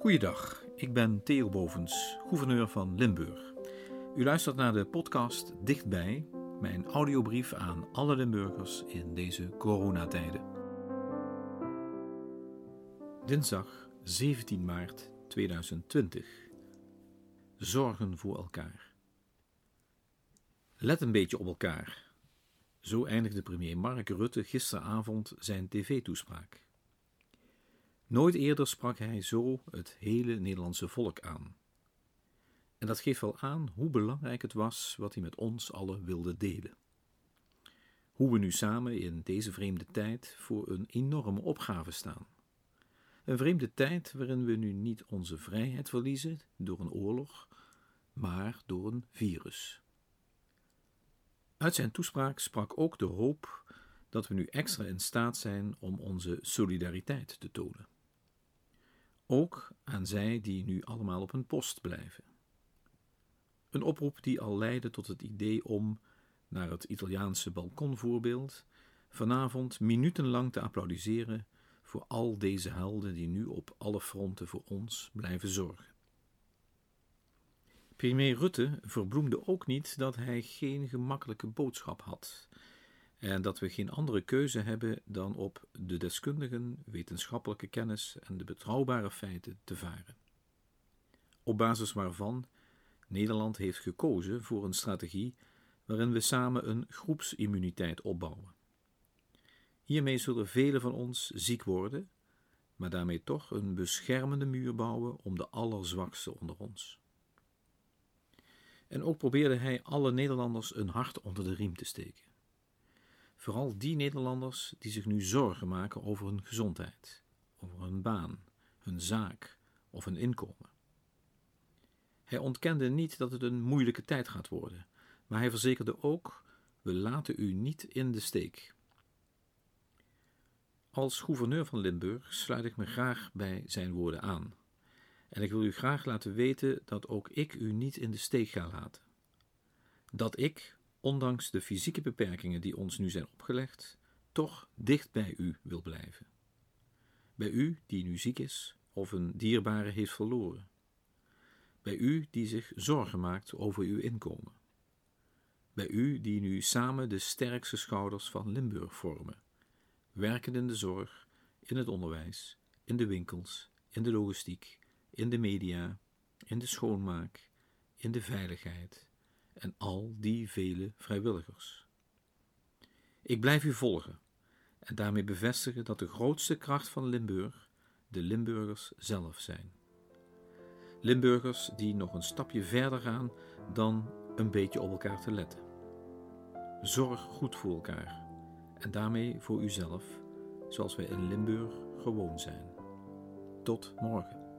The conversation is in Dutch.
Goeiedag, ik ben Theo Bovens, gouverneur van Limburg. U luistert naar de podcast Dichtbij, mijn audiobrief aan alle Limburgers in deze coronatijden. Dinsdag 17 maart 2020. Zorgen voor elkaar. Let een beetje op elkaar. Zo eindigde premier Mark Rutte gisteravond zijn tv-toespraak. Nooit eerder sprak hij zo het hele Nederlandse volk aan. En dat geeft wel aan hoe belangrijk het was wat hij met ons allen wilde delen. Hoe we nu samen in deze vreemde tijd voor een enorme opgave staan. Een vreemde tijd waarin we nu niet onze vrijheid verliezen door een oorlog, maar door een virus. Uit zijn toespraak sprak ook de hoop dat we nu extra in staat zijn om onze solidariteit te tonen. Ook aan zij die nu allemaal op hun post blijven. Een oproep die al leidde tot het idee om, naar het Italiaanse balkonvoorbeeld, vanavond minutenlang te applaudisseren voor al deze helden die nu op alle fronten voor ons blijven zorgen. Premier Rutte verbloemde ook niet dat hij geen gemakkelijke boodschap had en dat we geen andere keuze hebben dan op de deskundigen, wetenschappelijke kennis en de betrouwbare feiten te varen. Op basis waarvan Nederland heeft gekozen voor een strategie waarin we samen een groepsimmuniteit opbouwen. Hiermee zullen velen van ons ziek worden, maar daarmee toch een beschermende muur bouwen om de allerzwakste onder ons. En ook probeerde hij alle Nederlanders een hart onder de riem te steken. Vooral die Nederlanders die zich nu zorgen maken over hun gezondheid, over hun baan, hun zaak of hun inkomen. Hij ontkende niet dat het een moeilijke tijd gaat worden, maar hij verzekerde ook: we laten u niet in de steek. Als gouverneur van Limburg sluit ik me graag bij zijn woorden aan. En ik wil u graag laten weten dat ook ik u niet in de steek ga laten. Dat ik, ondanks de fysieke beperkingen die ons nu zijn opgelegd, toch dicht bij u wil blijven. Bij u die nu ziek is of een dierbare heeft verloren. Bij u die zich zorgen maakt over uw inkomen. Bij u die nu samen de sterkste schouders van Limburg vormen, werkend in de zorg, in het onderwijs, in de winkels, in de logistiek, in de media, in de schoonmaak, in de veiligheid en al die vele vrijwilligers. Ik blijf u volgen en daarmee bevestigen dat de grootste kracht van Limburg de Limburgers zelf zijn. Limburgers die nog een stapje verder gaan dan een beetje op elkaar te letten. Zorg goed voor elkaar en daarmee voor uzelf, zoals wij in Limburg gewoon zijn. Tot morgen.